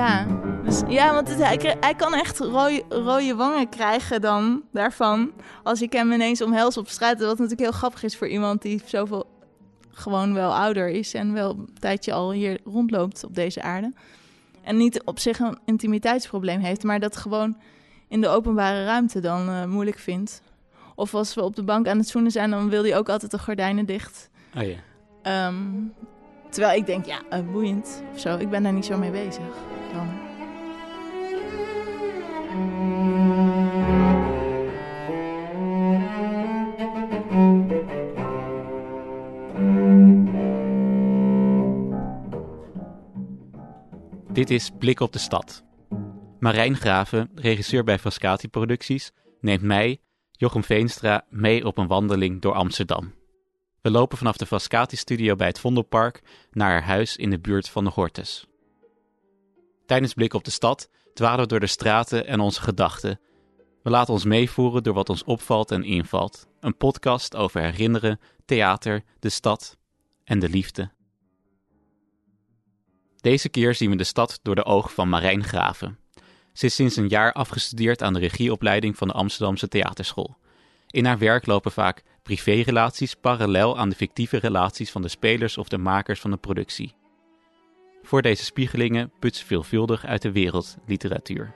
Ja, dus, ja want het- hij, kan echt rode, rode wangen krijgen dan daarvan. Als ik hem ineens omhels op straat. Wat natuurlijk heel grappig is voor iemand die zoveel gewoon wel ouder is. En wel een tijdje al hier rondloopt op deze aarde. En niet op zich een intimiteitsprobleem heeft. Maar dat gewoon in de openbare ruimte dan eh, moeilijk vindt. Of als we op de bank aan het zoenen zijn, dan wil hij ook altijd de gordijnen dicht. Oh ja. Ehm, terwijl ik denk, ja, eh, boeiend of zo. Ik ben daar niet zo mee bezig. Dit is Blik op de Stad. Marijn Graven, regisseur bij Frascati Producties, neemt mij, Jochem Veenstra, mee op een wandeling door Amsterdam. We lopen vanaf de Frascati-studio bij het Vondelpark naar haar huis in de buurt van de Hortus. Tijdens Blik op de Stad dwalen we door de straten en onze gedachten. We laten ons meevoeren door wat ons opvalt en invalt. Een podcast over herinneren, theater, de stad en de liefde. Deze keer zien we de stad door de ogen van Marijn Graven. Ze is sinds een jaar afgestudeerd aan de regieopleiding van de Amsterdamse Theaterschool. In haar werk lopen vaak privérelaties parallel aan de fictieve relaties van de spelers of de makers van de productie. Voor deze spiegelingen put ze veelvuldig uit de wereldliteratuur.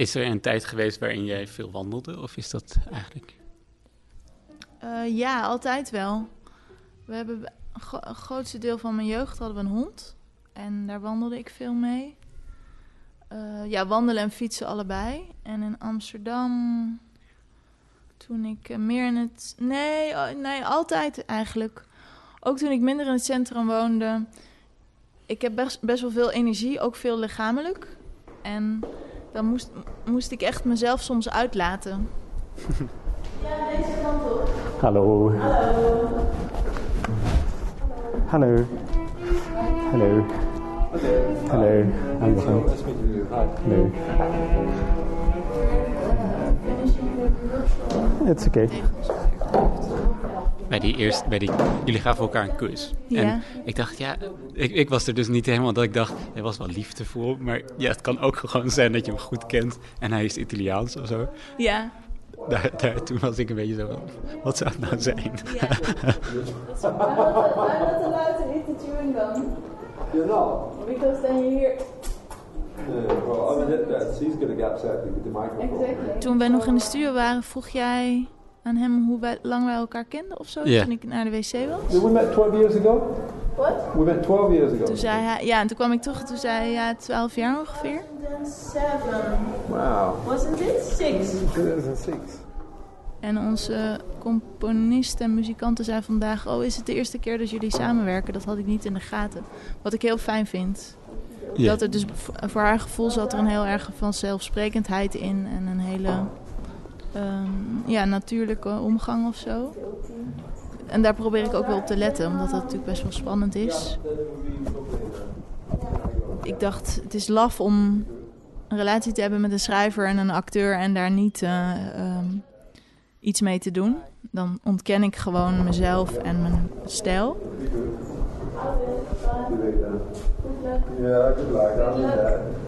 Is er een tijd geweest waarin jij veel wandelde, of is dat eigenlijk? Eh, ja, altijd wel. We hebben een gro- een grootste deel van mijn jeugd hadden we een hond. En daar wandelde ik veel mee. Eh, ja, wandelen en fietsen allebei. En in Amsterdam, toen ik eh, meer in het... Nee, nee, altijd eigenlijk. Ook toen ik minder in het centrum woonde. Ik heb best, best wel veel energie, ook veel lichamelijk. En dan moest, moest ik echt mezelf soms uitlaten. ja, deze kant op. Hallo. Hallo. Hallo. Hallo. Hallo. Hallo. Hallo. Het is oké. Bij die eerste, bij die, jullie gaven elkaar een kus. Ja. En ik dacht, ja, ik, ik was er dus niet helemaal dat ik dacht, hij was wel liefdevol. Maar ja, het kan ook gewoon zijn dat je hem goed kent en hij is Italiaans of zo. Ja. Daar, daar, toen was ik een beetje zo van, wat zou het nou zijn? Ja. Dat is wel te luid to hit the chewing gum. You're not? Because then you hear... Toen wij nog in de studio waren, vroeg jij aan hem hoe wij, lang wij elkaar kenden of zo. Ja. Toen ik naar de wc was. We met 12 years ago? What? We met 12 years ago. Toen zei hij, ja, en toen kwam ik terug en toen zei hij, ja, 12 jaar ongeveer. Seven. Wow. Wasn't it? Six. 2006. En onze componist en muzikanten zei vandaag, oh, is het de eerste keer dat jullie samenwerken? Dat had ik niet in de gaten. Wat ik heel fijn vind. Dat er dus voor haar gevoel zat er een heel erg vanzelfsprekendheid in en een hele ehm, ja, natuurlijke omgang of zo. En daar probeer ik ook wel op te letten, omdat dat natuurlijk best wel spannend is. Ik dacht, het is laf om een relatie te hebben met een schrijver en een acteur en daar niet eh, ehm, iets mee te doen. Dan ontken ik gewoon mezelf en mijn stijl. Yeah, good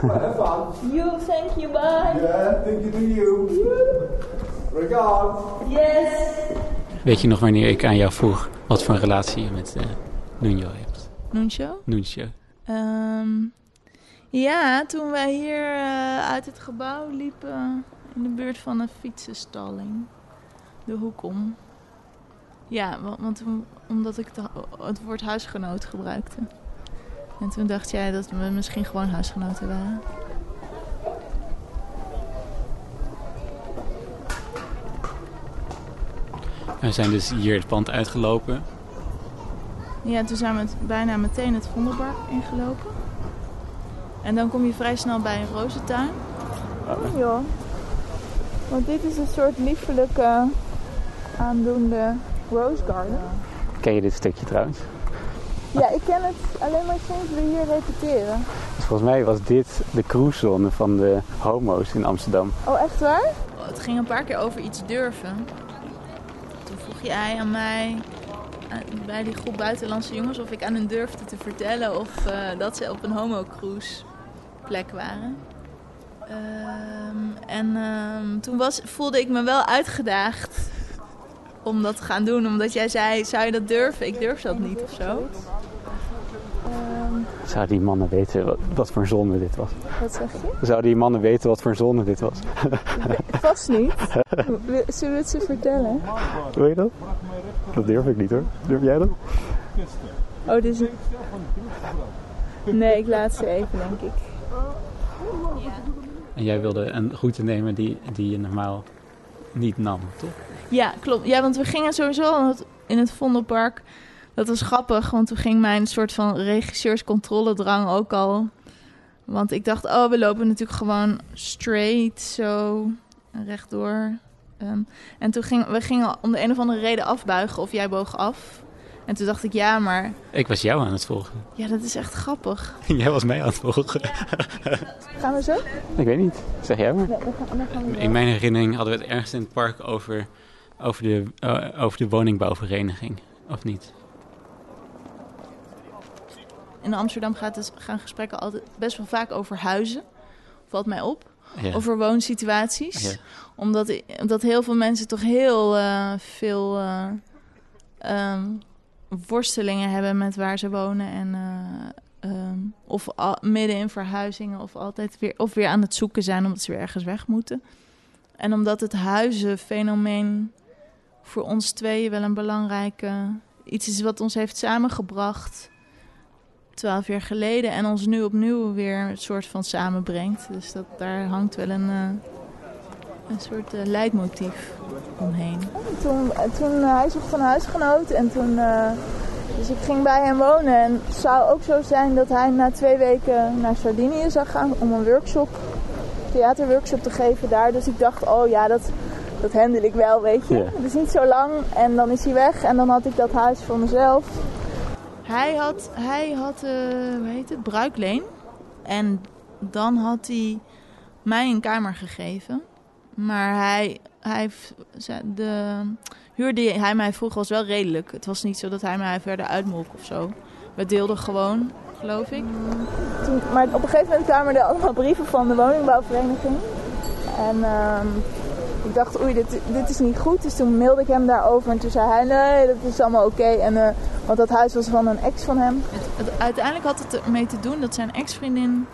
Have fun. You, thank you, bye. Yeah, thank you to you. Regard. Yes. Weet je nog wanneer ik aan jou vroeg wat voor een relatie je met eh Nuno hebt? Nuncio? Nuncio. Ehm, ja, toen wij hier eh, uit het gebouw liepen in de buurt van een fietsenstalling. De hoek om. Ja, wa- want toen, omdat ik het woord huisgenoot gebruikte. En toen dacht jij dat we misschien gewoon huisgenoten waren. We zijn dus hier het pand uitgelopen. Ja, toen zijn we bijna meteen het Vondelpark ingelopen. En dan kom je vrij snel bij een rozentuin. Oh joh. Want dit is een soort liefelijke, aandoende rose garden. Ken je dit stukje trouwens? Ja, ik ken het alleen maar sinds we hier repeteren. Dus volgens mij was dit de cruisezone van de homo's in Amsterdam. Oh, echt waar? het ging een paar keer over iets durven. Toen vroeg jij aan mij, bij die groep buitenlandse jongens, of ik aan hen durfde te vertellen of eh, dat ze op een homo-cruise plek waren. Ehm, en ehm, toen was, voelde ik me wel uitgedaagd om dat te gaan doen. Omdat jij zei, zou je dat durven? Ik durf dat niet of zo. Ehm, Zouden die mannen weten wat, wat voor zonde dit was? wat zeg je? Zouden die mannen weten wat voor zonde dit was? Vast niet. Zullen we het ze vertellen? Wil je dat? Dat durf ik niet hoor. Durf jij dat? Oh, dit is... Nee, ik laat ze even, denk ik. En jij wilde een route nemen die, die je normaal niet nam, toch? Ja, klopt. Ja, want we gingen sowieso in het, Vondelpark. Dat was grappig, want toen ging mijn soort van regisseurscontroledrang ook al. Want ik dacht, oh, we lopen natuurlijk gewoon straight, zo rechtdoor. Ehm, en toen gingen we gingen om de een of andere reden afbuigen, of jij boog af. En toen dacht ik, ja, maar Ik was jou aan het volgen. ja, dat is echt grappig. jij was mij aan het volgen. Gaan we zo? Ik weet niet. Zeg jij maar. Ja, dan gaan, dan gaan we In mijn herinnering hadden we het ergens in het park over, over, de, eh, over de woningbouwvereniging. Of niet? In Amsterdam gaat het, gaan gesprekken altijd best wel vaak over huizen. Valt mij op. Ja. Over woonsituaties. Ja. Omdat, omdat heel veel mensen toch heel eh, veel ehm, worstelingen hebben met waar ze wonen. En, eh, ehm, of al- midden in verhuizingen of altijd weer, of weer aan het zoeken zijn omdat ze weer ergens weg moeten. En omdat het huizenfenomeen voor ons tweeën wel een belangrijke iets is wat ons heeft samengebracht. Twaalf jaar geleden en ons nu opnieuw weer een soort van samenbrengt. Dus dat, daar hangt wel een, eh, een soort eh, leidmotief omheen. Toen, toen eh, hij zocht een huisgenoot en toen... dus ik ging bij hem wonen en het zou ook zo zijn dat hij na twee weken naar Sardinië zou gaan om een workshop, theaterworkshop te geven daar. Dus ik dacht, oh ja, dat, dat handel ik wel, weet je. Ja. Het is niet zo lang en dan is hij weg en dan had ik dat huis voor mezelf. Hij had, hij had eh, hoe heet het, bruikleen. En dan had hij mij een kamer gegeven. Maar hij, hij de huur die hij mij vroeg was wel redelijk. Het was niet zo dat hij mij verder uitmolk of zo. We deelden gewoon, geloof ik. Toen, maar op een gegeven moment kwamen er allemaal brieven van de woningbouwvereniging. En ehm, ik dacht, oei, dit, dit is niet goed. Dus toen mailde ik hem daarover. En toen zei hij, nee, dat is allemaal oké. En eh, want dat huis was van een ex van hem. Het, het- uiteindelijk had het ermee te doen dat zijn ex-vriendin...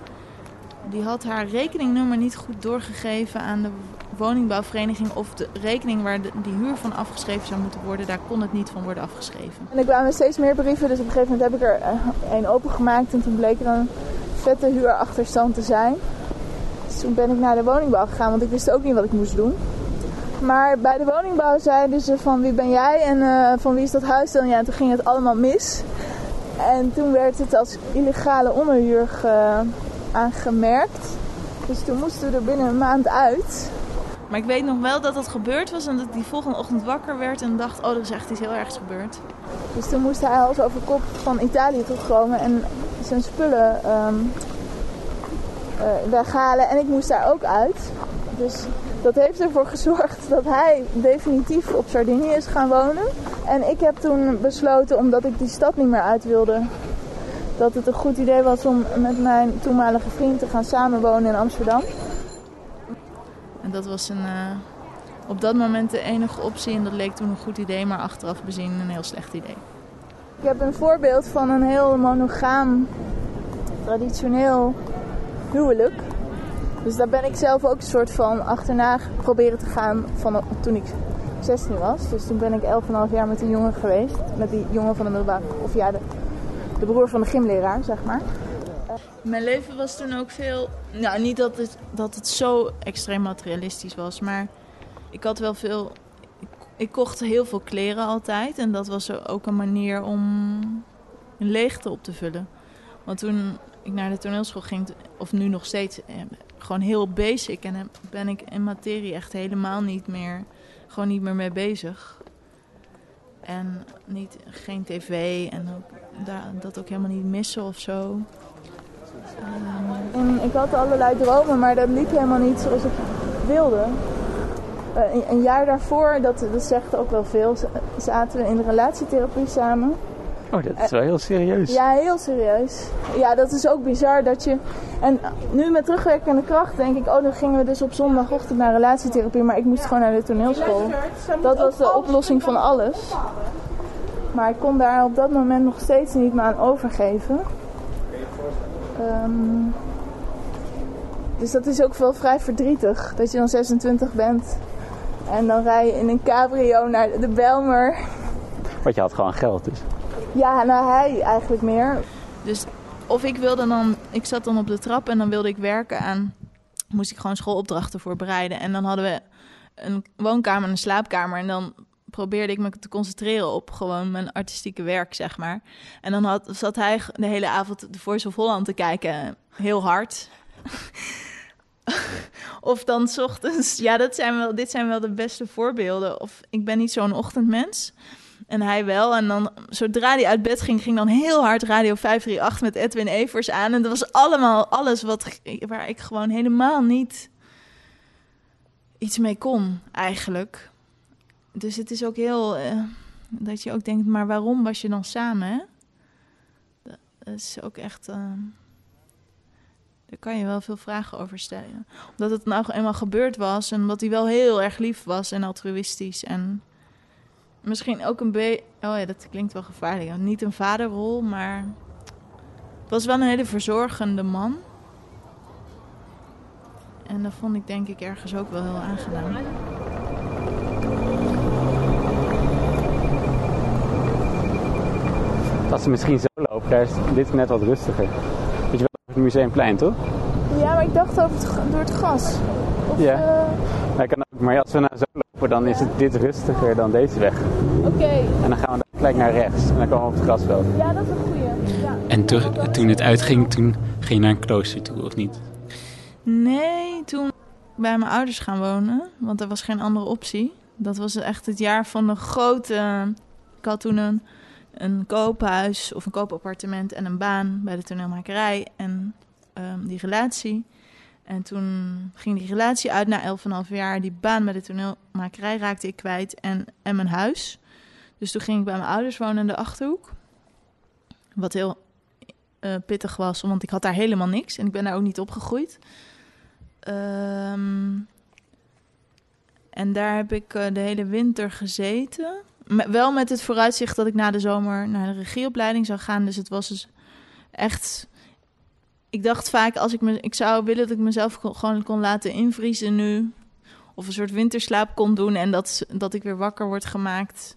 die had haar rekeningnummer niet goed doorgegeven aan de woningbouwvereniging... of de rekening waar de, die huur van afgeschreven zou moeten worden... daar kon het niet van worden afgeschreven. En er kwamen steeds meer brieven, dus op een gegeven moment heb ik er eh, één opengemaakt... en toen bleek er een vette huurachterstand te zijn. Dus toen ben ik naar de woningbouw gegaan, want ik wist ook niet wat ik moest doen. Maar bij de woningbouw zeiden ze van wie ben jij en eh, van wie is dat huis dan? Ja, en toen ging het allemaal mis. En toen werd het als illegale onderhuur ge- aangemerkt. Dus toen moesten we er binnen een maand uit. Maar ik weet nog wel dat dat gebeurd was en dat ik die volgende ochtend wakker werd en dacht, oh, er is echt iets heel ergs gebeurd. Dus toen moest hij hals over kop van Italië terugkomen en zijn spullen ehm, eh, weghalen. En ik moest daar ook uit. Dus dat heeft ervoor gezorgd dat hij definitief op Sardinië is gaan wonen. En ik heb toen besloten, omdat ik die stad niet meer uit wilde, dat het een goed idee was om met mijn toenmalige vriend te gaan samenwonen in Amsterdam. En dat was een, eh, op dat moment de enige optie en dat leek toen een goed idee, maar achteraf bezien een heel slecht idee. Ik heb een voorbeeld van een heel monogaam, traditioneel huwelijk. Dus daar ben ik zelf ook een soort van achterna proberen te gaan van toen ik 16 was. Dus toen ben ik 11,5 jaar met een jongen geweest. Met die jongen van de middelbare, of ja, de, de broer van de gymleraar, zeg maar. Mijn leven was toen ook veel. Nou, niet dat het, dat het zo extreem materialistisch was, maar ik had wel veel. Ik, ik kocht heel veel kleren altijd. En dat was ook een manier om een leegte op te vullen. Want toen ik naar de toneelschool ging, of nu nog steeds, eh, gewoon heel basic. En dan ben ik in materie echt helemaal niet meer, gewoon niet meer mee bezig. En niet, geen tv en dat ook helemaal niet missen of zo. En ik had allerlei dromen, maar dat liep helemaal niet zoals ik wilde. Eh, een, een jaar daarvoor, dat, dat zegt ook wel veel, zaten we in de relatietherapie samen. Oh, dat is wel heel serieus. Ja, heel serieus. Ja, dat is ook bizar dat je... En nu met terugwerkende kracht denk ik... Oh, dan gingen we dus op zondagochtend naar relatietherapie... maar ik moest gewoon naar de toneelschool. Dat was de oplossing van alles. Maar ik kon daar op dat moment nog steeds niet me aan overgeven. Ehm, dus dat is ook wel vrij verdrietig. Dat je dan 26 bent... En dan rij je in een cabrio naar de Belmer... Want je had gewoon geld dus. Ja, nou hij eigenlijk meer. Dus of ik wilde dan, ik zat dan op de trap en dan wilde ik werken aan, moest ik gewoon schoolopdrachten voorbereiden. En dan hadden we een woonkamer en een slaapkamer. En dan probeerde ik me te concentreren op gewoon mijn artistieke werk, zeg maar. En dan had, zat hij de hele avond de Voice of Holland te kijken, heel hard. of dan ochtends, ja, dat zijn wel, dit zijn wel de beste voorbeelden. Of ik ben niet zo'n ochtendmens. En hij wel. En dan, zodra hij uit bed ging, ging dan heel hard Radio 538 met Edwin Evers aan. En dat was allemaal alles wat, waar ik gewoon helemaal niet iets mee kon, eigenlijk. Dus het is ook heel... eh, dat je ook denkt, maar waarom was je dan samen, dat is ook echt... eh, daar kan je wel veel vragen over stellen. Omdat het nou eenmaal gebeurd was en omdat hij wel heel erg lief was en altruïstisch en... Misschien ook een beetje. Oh ja, dat klinkt wel gevaarlijk. Niet een vaderrol, maar. Het was wel een hele verzorgende man. En dat vond ik denk ik ergens ook wel heel aangenaam. Als ze misschien zo lopen, daar is dit net wat rustiger. Weet je wel, over het museumplein toch? Ja, maar ik dacht over het, door het gas. Of, Ja. eh, Ja, kan ook, maar als we nou zo lopen, dan is het dit rustiger dan deze weg. Oké, En dan gaan we gelijk naar rechts en dan komen we op het grasveld. ja, dat is een goeie. Ja. En toen het uitging, toen ging je naar een klooster toe, of niet? Nee, toen bij mijn ouders gaan wonen, want er was geen andere optie. Dat was echt het jaar van de grote. Ik had toen een, een koophuis of een koopappartement en een baan bij de toneelmakerij en ehm, die relatie. En toen ging die relatie uit na 11,5 jaar. Die baan bij de toneelmakerij raakte ik kwijt en, en mijn huis. Dus toen ging ik bij mijn ouders wonen in de Achterhoek. Wat heel eh, pittig was, want ik had daar helemaal niks. En ik ben daar ook niet opgegroeid. Ehm, en daar heb ik eh, de hele winter gezeten. Wel met het vooruitzicht dat ik na de zomer naar de regieopleiding zou gaan. Dus het was dus echt... Ik dacht vaak, als ik, me, ik zou willen dat ik mezelf kon- gewoon kon laten invriezen nu. Of een soort winterslaap kon doen. En dat, dat ik weer wakker word gemaakt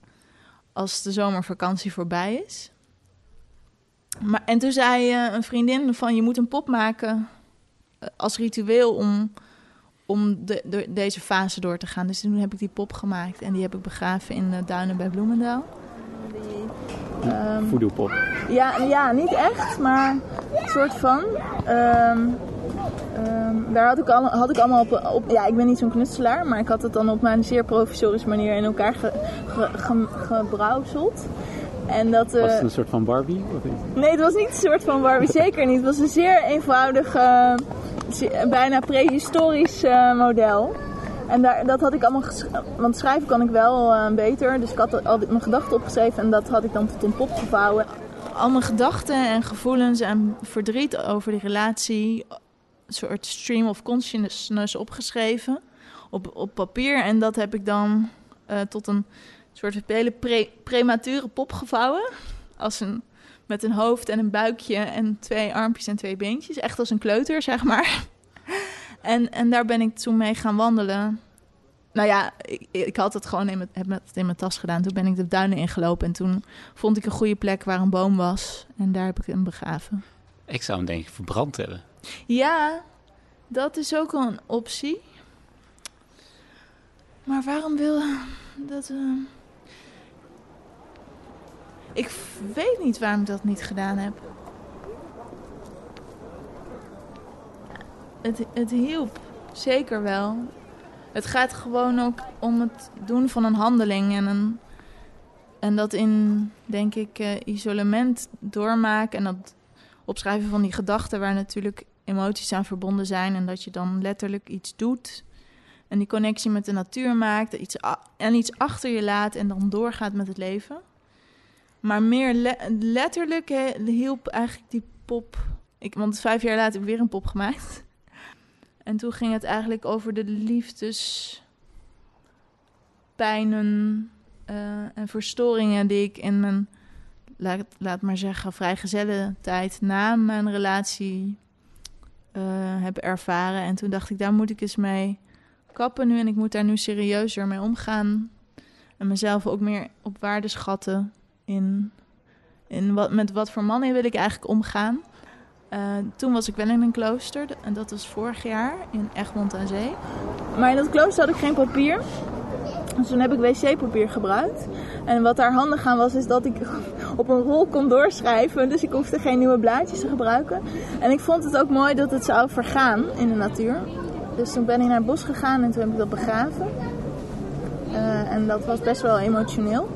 als de zomervakantie voorbij is. Maar, en toen zei eh, een vriendin van, je moet een pop maken eh, als ritueel om, om de, de- deze fase door te gaan. Dus toen heb ik die pop gemaakt en die heb ik begraven in de duinen bij Bloemendaal. Die, ehm, Voodoo-pop. ja, ja, niet echt, maar soort van. Ehm, ehm, daar had ik, al, had ik allemaal op, op. Ja, ik ben niet zo'n knutselaar, maar ik had het dan op mijn zeer provisorische manier in elkaar ge, ge, ge- gebrouwseld. En dat, eh, Was het een soort van Barbie? Of niet? Nee, het was niet een soort van Barbie, zeker niet. Het was een zeer eenvoudig, eh, bijna prehistorisch eh, model. En daar, dat had ik allemaal geschreven, want schrijven kan ik wel eh, beter. Dus ik had al mijn gedachten opgeschreven en dat had ik dan tot een pop gevouwen. Al mijn gedachten en gevoelens en verdriet over die relatie, een soort stream of consciousness opgeschreven op, op papier. En dat heb ik dan eh, tot een soort hele pre- premature pop gevouwen. Als een, met een hoofd en een buikje en twee armpjes en twee beentjes. Echt als een kleuter, zeg maar. En, en daar ben ik toen mee gaan wandelen. Nou ja, ik, ik had het gewoon in mijn, heb het in mijn tas gedaan. Toen ben ik de duinen ingelopen. En toen vond ik een goede plek waar een boom was. En daar heb ik hem begraven. Ik zou hem denk ik verbrand hebben. Ja, dat is ook een optie. Maar waarom wil dat... eh, Ik weet niet waarom ik dat niet gedaan heb. Het, het hielp, zeker wel. Het gaat gewoon ook om het doen van een handeling en, een, en dat in, denk ik, eh, isolement doormaken en dat opschrijven van die gedachten waar natuurlijk emoties aan verbonden zijn en dat je dan letterlijk iets doet. En die connectie met de natuur maakt iets en iets achter je laat en dan doorgaat met het leven. Maar meer letterlijk hielp eigenlijk die pop. Ik, want vijf jaar later heb ik weer een pop gemaakt. En toen ging het eigenlijk over de liefdespijnen uh, en verstoringen die ik in mijn, laat, laat maar zeggen, vrijgezelle tijd na mijn relatie uh, heb ervaren. En toen dacht ik, daar moet ik eens mee kappen nu. En ik moet daar nu serieuzer mee omgaan. En mezelf ook meer op waarde schatten in, in wat, met wat voor mannen wil ik eigenlijk omgaan. Uh, toen was ik wel in een klooster en dat was vorig jaar in Egmond aan Zee. Maar in dat klooster had ik geen papier. Dus toen heb ik wc-papier gebruikt. En wat daar handig aan was, is dat ik op een rol kon doorschrijven. Dus ik hoefde geen nieuwe blaadjes te gebruiken. En ik vond het ook mooi dat het zou vergaan in de natuur. Dus toen ben ik naar het bos gegaan en toen heb ik dat begraven. Uh, en dat was best wel emotioneel.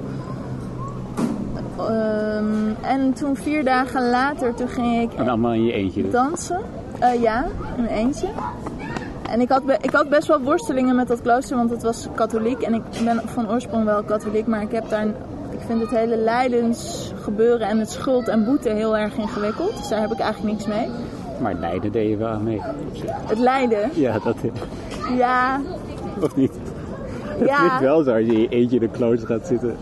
Um, en toen vier dagen later, toen ging ik... En allemaal in je eentje dus? Dansen. Uh, ja, in mijn eentje. En ik had, ik had best wel worstelingen met dat klooster, want het was katholiek. En ik ben van oorsprong wel katholiek, maar ik heb daar... Ik vind het hele lijdensgebeuren en het schuld en boete heel erg ingewikkeld. Dus daar heb ik eigenlijk niks mee. Maar het lijden deed je wel aan mee. Het lijden? Ja, dat Ja. Of niet? Het ja. is wel zo als je eentje in de klooster gaat zitten.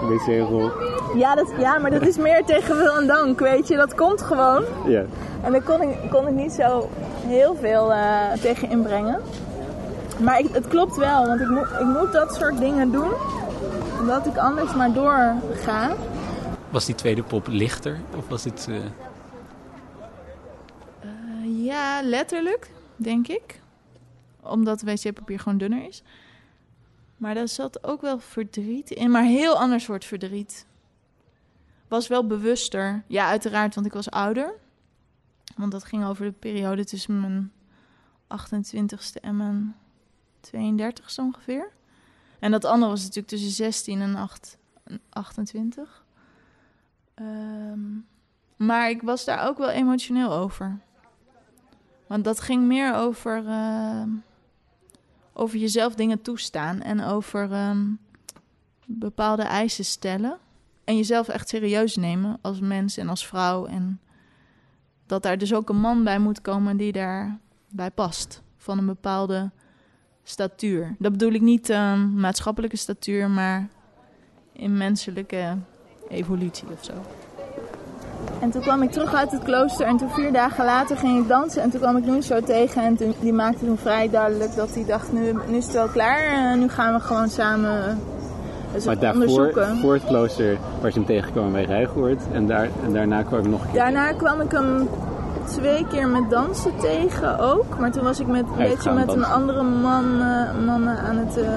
Wc-rol. Ja, dat, ja, maar dat is meer tegen wil en dank, weet je. Dat komt gewoon. Ja. En daar kon ik, kon ik niet zo heel veel uh, tegen inbrengen. Maar ik, het klopt wel, want ik, moet ik moet dat soort dingen doen. Omdat ik anders maar doorga. Was die tweede pop lichter? Of was dit... Uh... Uh, ja, letterlijk, denk ik. Omdat wc-papier gewoon dunner is. Maar daar zat ook wel verdriet in. Maar heel ander soort verdriet. Was wel bewuster. Ja, uiteraard, want ik was ouder. Want dat ging over de periode tussen mijn 28ste en mijn 32ste ongeveer. En dat andere was natuurlijk tussen 16 en 8, 28. Um, maar ik was daar ook wel emotioneel over. Want dat ging meer over, uh, over jezelf dingen toestaan en over um, bepaalde eisen stellen. En jezelf echt serieus nemen als mens en als vrouw. En dat daar dus ook een man bij moet komen die daarbij past. Van een bepaalde statuur. Dat bedoel ik niet um, maatschappelijke statuur, maar in menselijke evolutie of zo. En toen kwam ik terug uit het klooster en toen vier dagen later ging ik dansen. En toen kwam ik nu zo tegen en die maakte toen vrij duidelijk dat hij dacht, nu, nu is het wel klaar. nu gaan we gewoon samen dus maar daarvoor, voor het klooster was je hem tegengekomen bij Rijgoord en, daar, en daarna kwam ik nog een keer Daarna kwam ik hem twee keer met dansen tegen ook. Maar toen was ik met, een beetje met een andere man, uh, mannen aan het... Uh,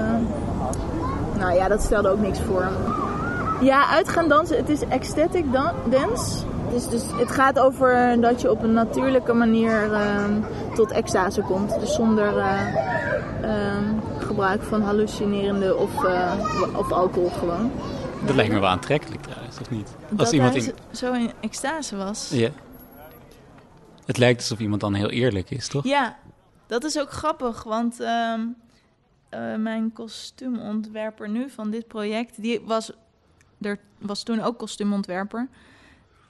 nou ja, dat stelde ook niks voor. Ja, uitgaan dansen. Het is ecstatic dan dance. Dus, dus het gaat over dat je op een natuurlijke manier uh, tot extase komt. Dus zonder uh, gebruik van hallucinerende of, uh, of alcohol gewoon. Dat lijkt me wel aantrekkelijk trouwens, of niet? Als iemand in... zo in extase was. Ja. Het lijkt alsof iemand dan heel eerlijk is, toch? Ja, dat is ook grappig, want uh, uh, mijn kostuumontwerper nu van dit project, die was, er was toen ook kostuumontwerper.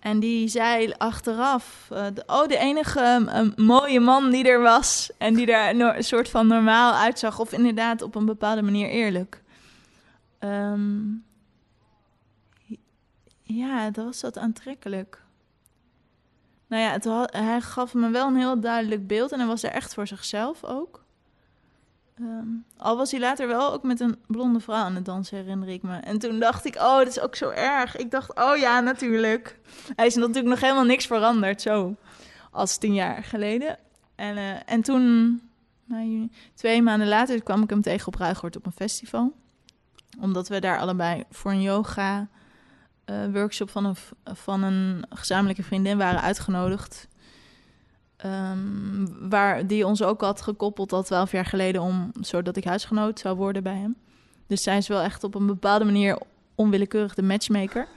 En die zei achteraf, de, oh, de enige uh, mooie man die er was en die er een soort van normaal uitzag, of inderdaad op een bepaalde manier eerlijk. Um, ja, dat was dat aantrekkelijk. Nou ja, het hij gaf me wel een heel duidelijk beeld en hij was er echt voor zichzelf ook. Um, al was hij later wel ook met een blonde vrouw aan het dansen, herinner ik me. En toen dacht ik, oh, dat is ook zo erg. Ik dacht, oh ja, natuurlijk. Hij is natuurlijk nog helemaal niks veranderd, zo. Als tien jaar geleden. En, uh, en toen, twee maanden later, kwam ik hem tegen op Ruigoort op een festival. Omdat we daar allebei voor een yoga uh, workshop van een, van een gezamenlijke vriendin waren uitgenodigd. Um, waar die ons ook had gekoppeld al twaalf jaar geleden om zodat ik huisgenoot zou worden bij hem. Dus zij is wel echt op een bepaalde manier onwillekeurig de matchmaker.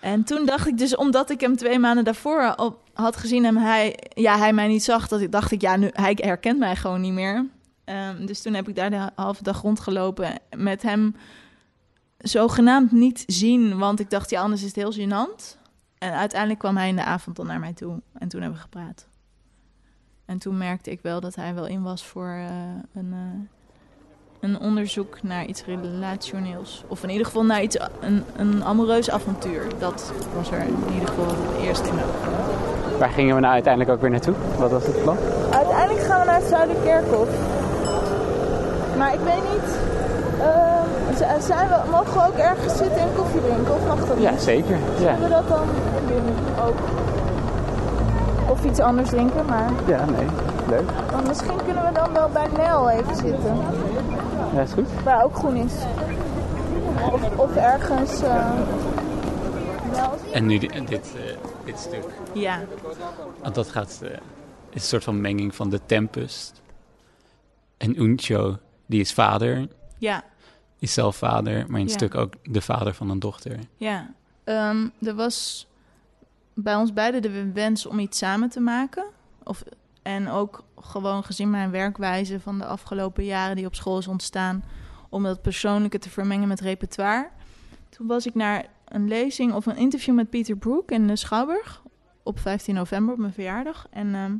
En toen dacht ik dus, omdat ik hem twee maanden daarvoor op had gezien en hij, ja, hij mij niet zag, dat ik dacht ik, ja, nu, hij herkent mij gewoon niet meer. Ehm, dus toen heb ik daar de halve dag rondgelopen met hem zogenaamd niet zien, want ik dacht, ja, anders is het heel gênant. En uiteindelijk kwam hij in de avond dan naar mij toe en toen hebben we gepraat. En toen merkte ik wel dat hij wel in was voor eh, een, eh, een onderzoek naar iets relationeels. Of in ieder geval naar iets, een, een amoureus avontuur. Dat was er in ieder geval het eerste in me. Waar gingen we nou uiteindelijk ook weer naartoe? Wat was het plan? Uiteindelijk gaan we naar het Zuiderkerkhof. Maar ik weet niet. eh, zijn we, mogen we ook ergens zitten en koffie drinken? Of mag dat Ja, niet? zeker. Zullen Ja, we dat dan binnen ook? Of iets anders drinken, maar ja nee. Leuk. dan misschien kunnen we dan wel bij Nel even zitten. Ja, is goed. Waar ook groen is. Of, of ergens. eh, Nel. En nu di- dit, eh, dit stuk. Ja. Want dat gaat, eh, is een soort van menging van de Tempest. En Uncho, die is vader, Ja. is zelf vader, maar in het Ja. stuk ook de vader van een dochter. Ja, Ehm, er was bij ons beiden de wens om iets samen te maken. Of, en ook gewoon gezien mijn werkwijze van de afgelopen jaren die op school is ontstaan, om dat persoonlijke te vermengen met repertoire. Toen was ik naar een lezing of een interview met Pieter Brook in de Schouwburg op 15 november op mijn verjaardag. En ehm,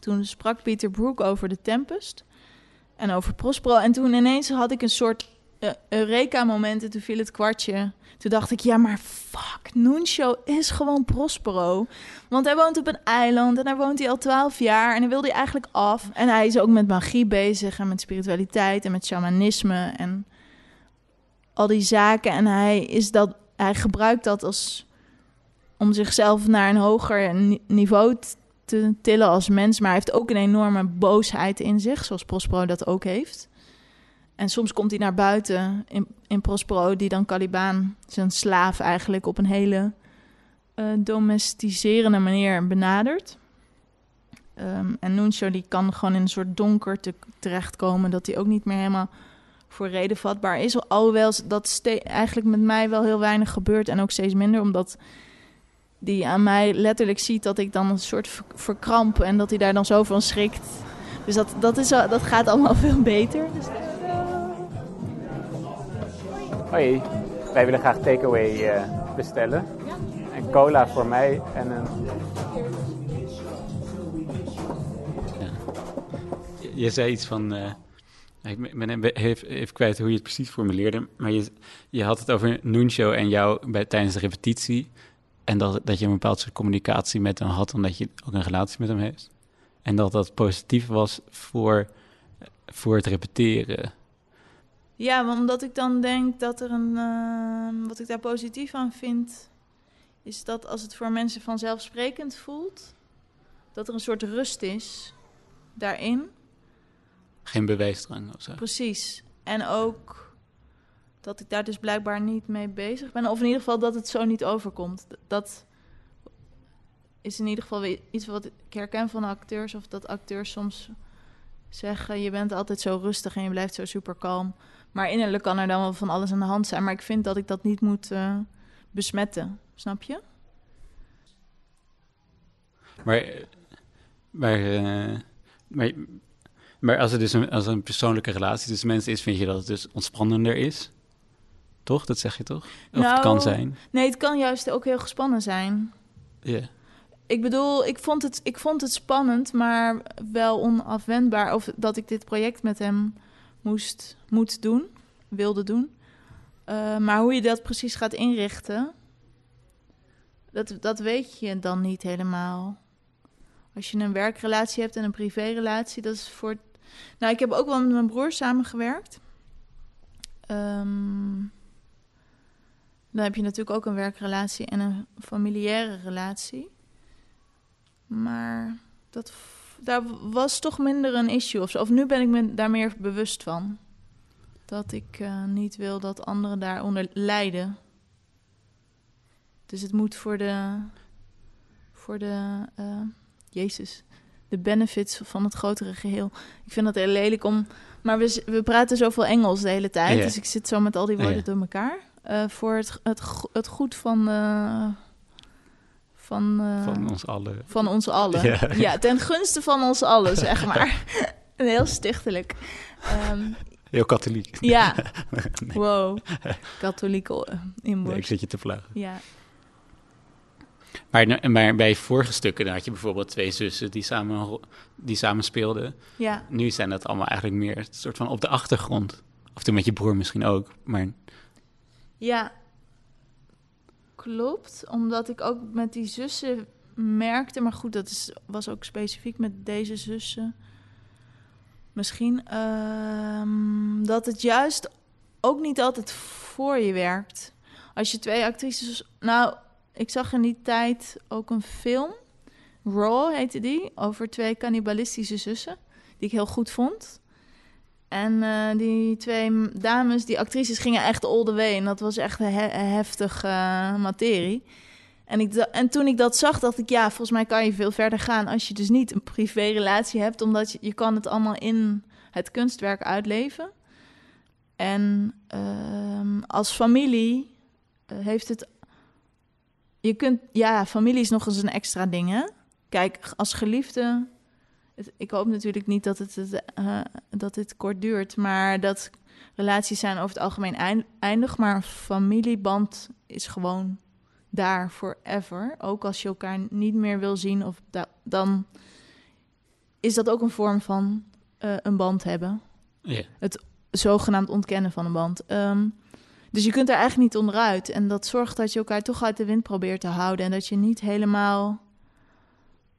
toen sprak Pieter Brook over de Tempest en over Prospero. En toen ineens had ik een soort eh, Eureka-moment en toen viel het kwartje. Toen dacht ik, ja, maar fuck, Nuncio is gewoon Prospero. Want hij woont op een eiland en daar woont hij al twaalf jaar. En dan wilde hij eigenlijk af. En hij is ook met magie bezig en met spiritualiteit en met shamanisme en al die zaken. En hij, is dat, hij gebruikt dat als om zichzelf naar een hoger ni- niveau te tillen als mens. Maar hij heeft ook een enorme boosheid in zich, zoals Prospero dat ook heeft. En soms komt hij naar buiten in, in Prospero, die dan Caliban, zijn slaaf eigenlijk, op een hele eh, domesticerende manier benadert. Ehm, en Nuncio die kan gewoon in een soort donker te, terechtkomen, dat hij ook niet meer helemaal voor reden vatbaar is. Alhoewel dat eigenlijk met mij wel heel weinig gebeurt en ook steeds minder, omdat die aan mij letterlijk ziet dat ik dan een soort ver- verkramp en dat hij daar dan zo van schrikt. Dus dat, dat, is, dat gaat allemaal veel beter. Dus Hoi, wij willen graag takeaway eh bestellen. Een cola voor mij en een... Je, je zei iets van... eh, ik ben even kwijt hoe je het precies formuleerde. Maar je, je had het over Nuncio en jou bij, tijdens de repetitie. En dat, dat je een bepaald soort communicatie met hem had... omdat je ook een relatie met hem heeft. En dat dat positief was voor, voor het repeteren. Ja, maar omdat ik dan denk dat er een. eh, wat ik daar positief aan vind. is dat als het voor mensen vanzelfsprekend voelt. dat er een soort rust is daarin. Geen bewijsdrang of zo. Precies. En ook dat ik daar dus blijkbaar niet mee bezig ben. Of in ieder geval dat het zo niet overkomt. Dat is in ieder geval weer iets wat ik herken van acteurs. Of dat acteurs soms zeggen: je bent altijd zo rustig en je blijft zo super kalm. Maar innerlijk kan er dan wel van alles aan de hand zijn. Maar ik vind dat ik dat niet moet eh, besmetten. Snap je? Maar, maar, eh, maar, maar als het dus een, als een persoonlijke relatie tussen mensen is, vind je dat het dus ontspannender is? Toch? Dat zeg je toch? Of het Nou, kan zijn. Nee, het kan juist ook heel gespannen zijn. Ja. Ik bedoel, ik vond, het, ik vond het spannend, maar wel onafwendbaar. Of dat ik dit project met hem moest, moet doen, wilde doen. Eh, maar hoe je dat precies gaat inrichten, dat, dat weet je dan niet helemaal. Als je een werkrelatie hebt en een privérelatie, dat is voor. Nou, ik heb ook wel met mijn broer samengewerkt. Ehm, dan heb je natuurlijk ook een werkrelatie en een familiaire relatie. Maar dat, daar was toch minder een issue of zo. Of nu ben ik me daar meer bewust van. Dat ik eh, niet wil dat anderen daaronder lijden. Dus het moet voor de... Voor de... eh, Jezus. De benefits van het grotere geheel. Ik vind dat heel lelijk om... Maar we, we praten zoveel Engels de hele tijd. Ja. Dus ik zit zo met al die Ja. woorden door elkaar. Eh, voor het, het, het goed van... eh, van, eh, Van ons allen. van ons allen. Ja. Ja. ten gunste van ons allen, zeg maar. Heel stichtelijk. Ehm, Heel katholiek. ja, nee, wow. Katholieke nee, ik zit je te vlaggen. Ja. Maar, maar bij vorige stukken had je bijvoorbeeld twee zussen die samen, die samen speelden. ja, Nu zijn dat allemaal eigenlijk meer een soort van op de achtergrond. Of toen met je broer misschien ook. Maar ja. Klopt, omdat ik ook met die zussen merkte, maar goed, dat is, was ook specifiek met deze zussen. Misschien ehm, dat het juist ook niet altijd voor je werkt. Als je twee actrices. Nou, ik zag in die tijd ook een film. Raw heette die. Over twee cannibalistische zussen. Die ik heel goed vond. En eh, die twee dames, die actrices, gingen echt all the way. En dat was echt een he- heftige eh, materie. En, ik, en toen ik dat zag, dacht ik, ja, volgens mij kan je veel verder gaan als je dus niet een privérelatie hebt, omdat je, je kan het allemaal in het kunstwerk uitleven. En ehm, als familie eh, heeft het. Je kunt, ja, familie is nog eens een extra ding, hè? Kijk, als geliefde. Het- ik hoop natuurlijk niet dat het, het, eh, dat dit kort duurt, maar dat relaties zijn over het algemeen eind- eindig. Maar een familieband is gewoon daar forever. Ook als je elkaar niet meer wil zien, of da- dan is dat ook een vorm van eh, een band hebben. ja, Zogenaamd ontkennen van een band. Ehm, dus je kunt er eigenlijk niet onderuit. En dat zorgt dat je elkaar toch uit de wind probeert te houden. En dat je niet helemaal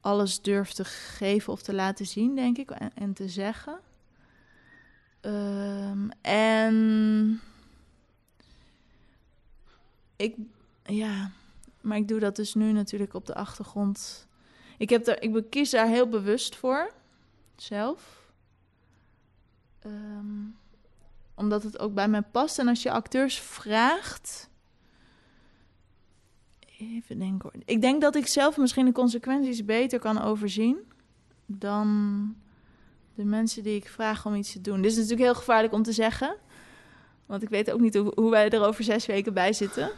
alles durft te geven of te laten zien, denk ik. En, en te zeggen. Ehm, en ik, ja, maar ik doe dat dus nu natuurlijk op de achtergrond. Ik, heb daar, ik kies daar heel bewust voor, zelf. Ehm, omdat het ook bij mij past. En als je acteurs vraagt. Even denken hoor. Ik denk dat ik zelf misschien de consequenties beter kan overzien. dan de mensen die ik vraag om iets te doen. Dit is natuurlijk heel gevaarlijk om te zeggen. Want ik weet ook niet hoe, hoe wij er over zes weken bij zitten.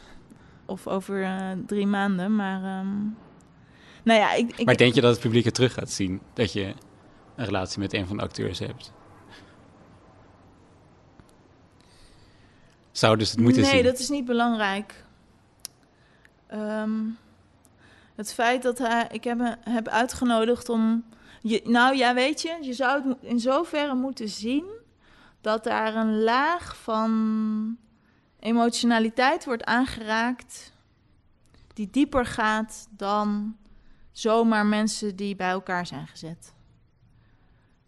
Of over eh, drie maanden. Maar. ehm, nou ja, ik, ik, maar denk je dat het publiek het terug gaat zien? Dat je een relatie met een van de acteurs hebt? Zouden ze het moeten nee, zien? dat is niet belangrijk. Ehm, het feit dat hij, ik hem heb uitgenodigd om. Nou ja, weet je, je zou het in zoverre moeten zien dat daar een laag van emotionaliteit wordt aangeraakt die dieper gaat dan zomaar mensen die bij elkaar zijn gezet.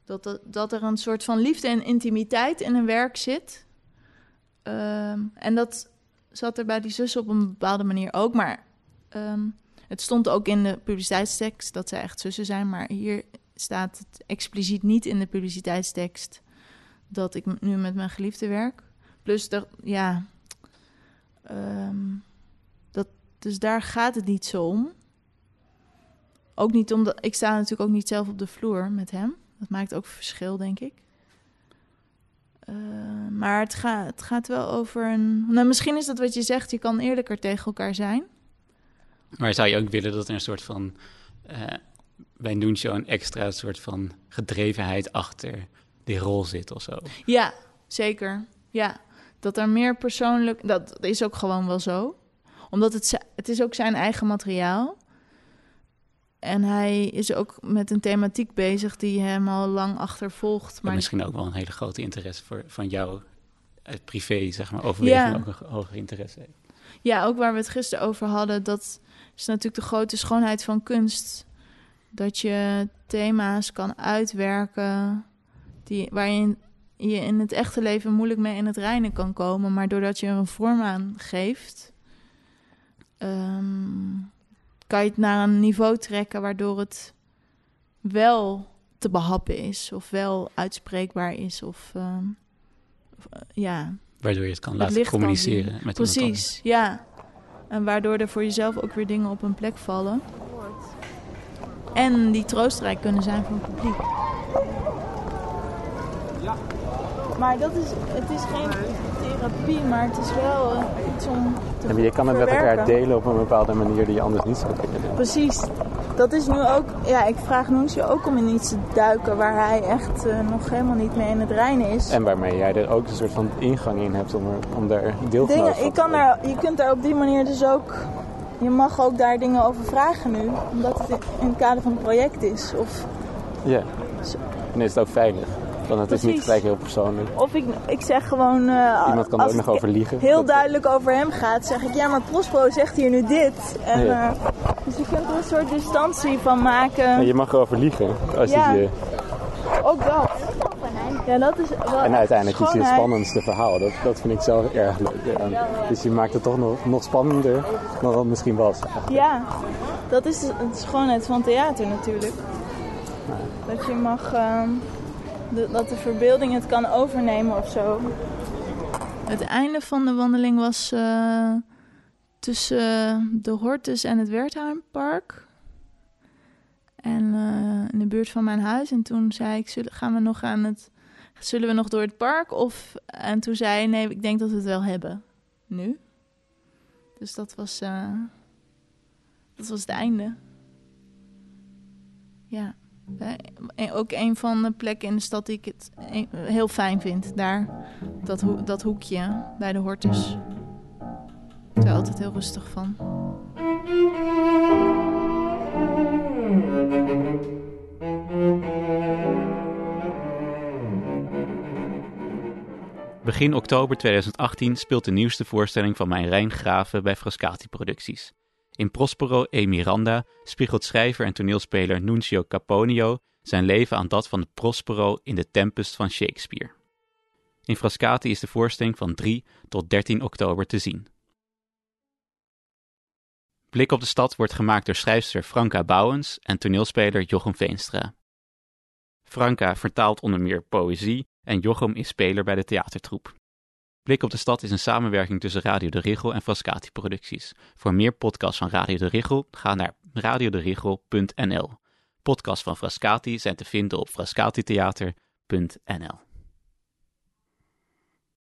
Dat, dat er een soort van liefde en intimiteit in een werk zit. Ehm, en dat zat er bij die zus op een bepaalde manier ook. Maar ehm, het stond ook in de publiciteitstekst dat zij echt zussen zijn. Maar hier staat het expliciet niet in de publiciteitstekst dat ik nu met mijn geliefde werk. Plus, de, ja. ehm, dat, dus daar gaat het niet zo om. Ook niet omdat. Ik sta natuurlijk ook niet zelf op de vloer met hem. Dat maakt ook verschil, denk ik. Eh, maar het, gaat het gaat wel over een. Nou, misschien is dat wat je zegt. Je kan eerlijker tegen elkaar zijn. Maar zou je ook willen dat er een soort van... eh bij een Show een extra soort van gedrevenheid achter die rol zit of zo? Ja, zeker. Ja, dat er meer persoonlijk. Dat is ook gewoon wel zo. Omdat het, het is ook zijn eigen materiaal. En hij is ook met een thematiek bezig die hem al lang achtervolgt. Maar misschien ook wel een hele grote interesse voor, van jou, het privé, zeg maar, overweging Ja. ook een ge- hoger interesse heeft. Ja, ook waar we het gisteren over hadden, dat is natuurlijk de grote schoonheid van kunst. Dat je thema's kan uitwerken die, waar je in, je in het echte leven moeilijk mee in het reinen kan komen. Maar doordat je er een vorm aan geeft, ehm, kan je het naar een niveau trekken waardoor het wel te behappen is. Of wel uitspreekbaar is. Of ehm, of, eh, ja, Waardoor je het kan Het laten kan communiceren met iemand anders. Precies, ja. En waardoor er voor jezelf ook weer dingen op een plek vallen. En die troostrijk kunnen zijn voor het publiek. Maar dat is, het is geen therapie, maar het is wel iets om te Ja, je kan het met elkaar delen op een bepaalde manier die je anders niet zou kunnen doen. Precies. dat is nu ook, ja, ik vraag Noensje ook om in iets te duiken waar hij echt eh, nog helemaal niet mee in het reinen is. En waarmee jij er ook een soort van ingang in hebt om, er, om daar deelgenoot Dingen, van je, te kan daar, je kunt daar op die manier dus ook, je mag ook daar dingen over vragen nu, omdat het in het kader van het project is. Of, Ja. En is het ook veilig. Want het is niet gelijk heel persoonlijk. of ik, ik zeg gewoon, eh, Iemand kan er ook nog over liegen. heel Dat- duidelijk over hem gaat, zeg ik, ja maar Prospero zegt hier nu dit. En, Ja. eh, dus je kunt er een soort distantie van maken. En je mag erover liegen. Als Ja. je Ook dat. Ja, dat is wel en uiteindelijk is het spannendste verhaal. Dat, dat vind ik zelf erg leuk. Ja. Dus je maakt het toch nog, nog spannender dan het misschien was. Ja, dat is de schoonheid van theater natuurlijk. Dat je mag, ehm, dat de verbeelding het kan overnemen of zo. Het einde van de wandeling was eh, tussen de Hortus en het Wertheimpark. En eh, in de buurt van mijn huis. En toen zei ik, gaan we nog aan het, zullen we nog door het park? Of, en toen zei hij, nee, ik denk dat we het wel hebben. Nu. Dus dat was... eh, dat was het einde. Ja. Ook een van de plekken in de stad die ik het een- heel fijn vind. Daar, dat, dat hoekje bij de Hortus. Ik er altijd heel rustig van. Begin oktober 2018 speelt de nieuwste voorstelling van mijn Rijn Graven bij Frascati Producties. In Prospero e Miranda spiegelt schrijver en toneelspeler Nunzio Caponio zijn leven aan dat van de Prospero in de Tempest van Shakespeare. In Frascati is de voorstelling van 3 tot 13 oktober te zien. Blik op de stad wordt gemaakt door schrijfster Franka Bouwens en toneelspeler Jochem Veenstra. Franka vertaalt onder meer poëzie en Jochem is speler bij de theatertroep. Blik op de stad is een samenwerking tussen Radio de Rigel en Frascati Producties. Voor meer podcasts van Radio de Rigel ga naar radioderichel.nl. Podcasts van Frascati zijn te vinden op frascatitheater.nl.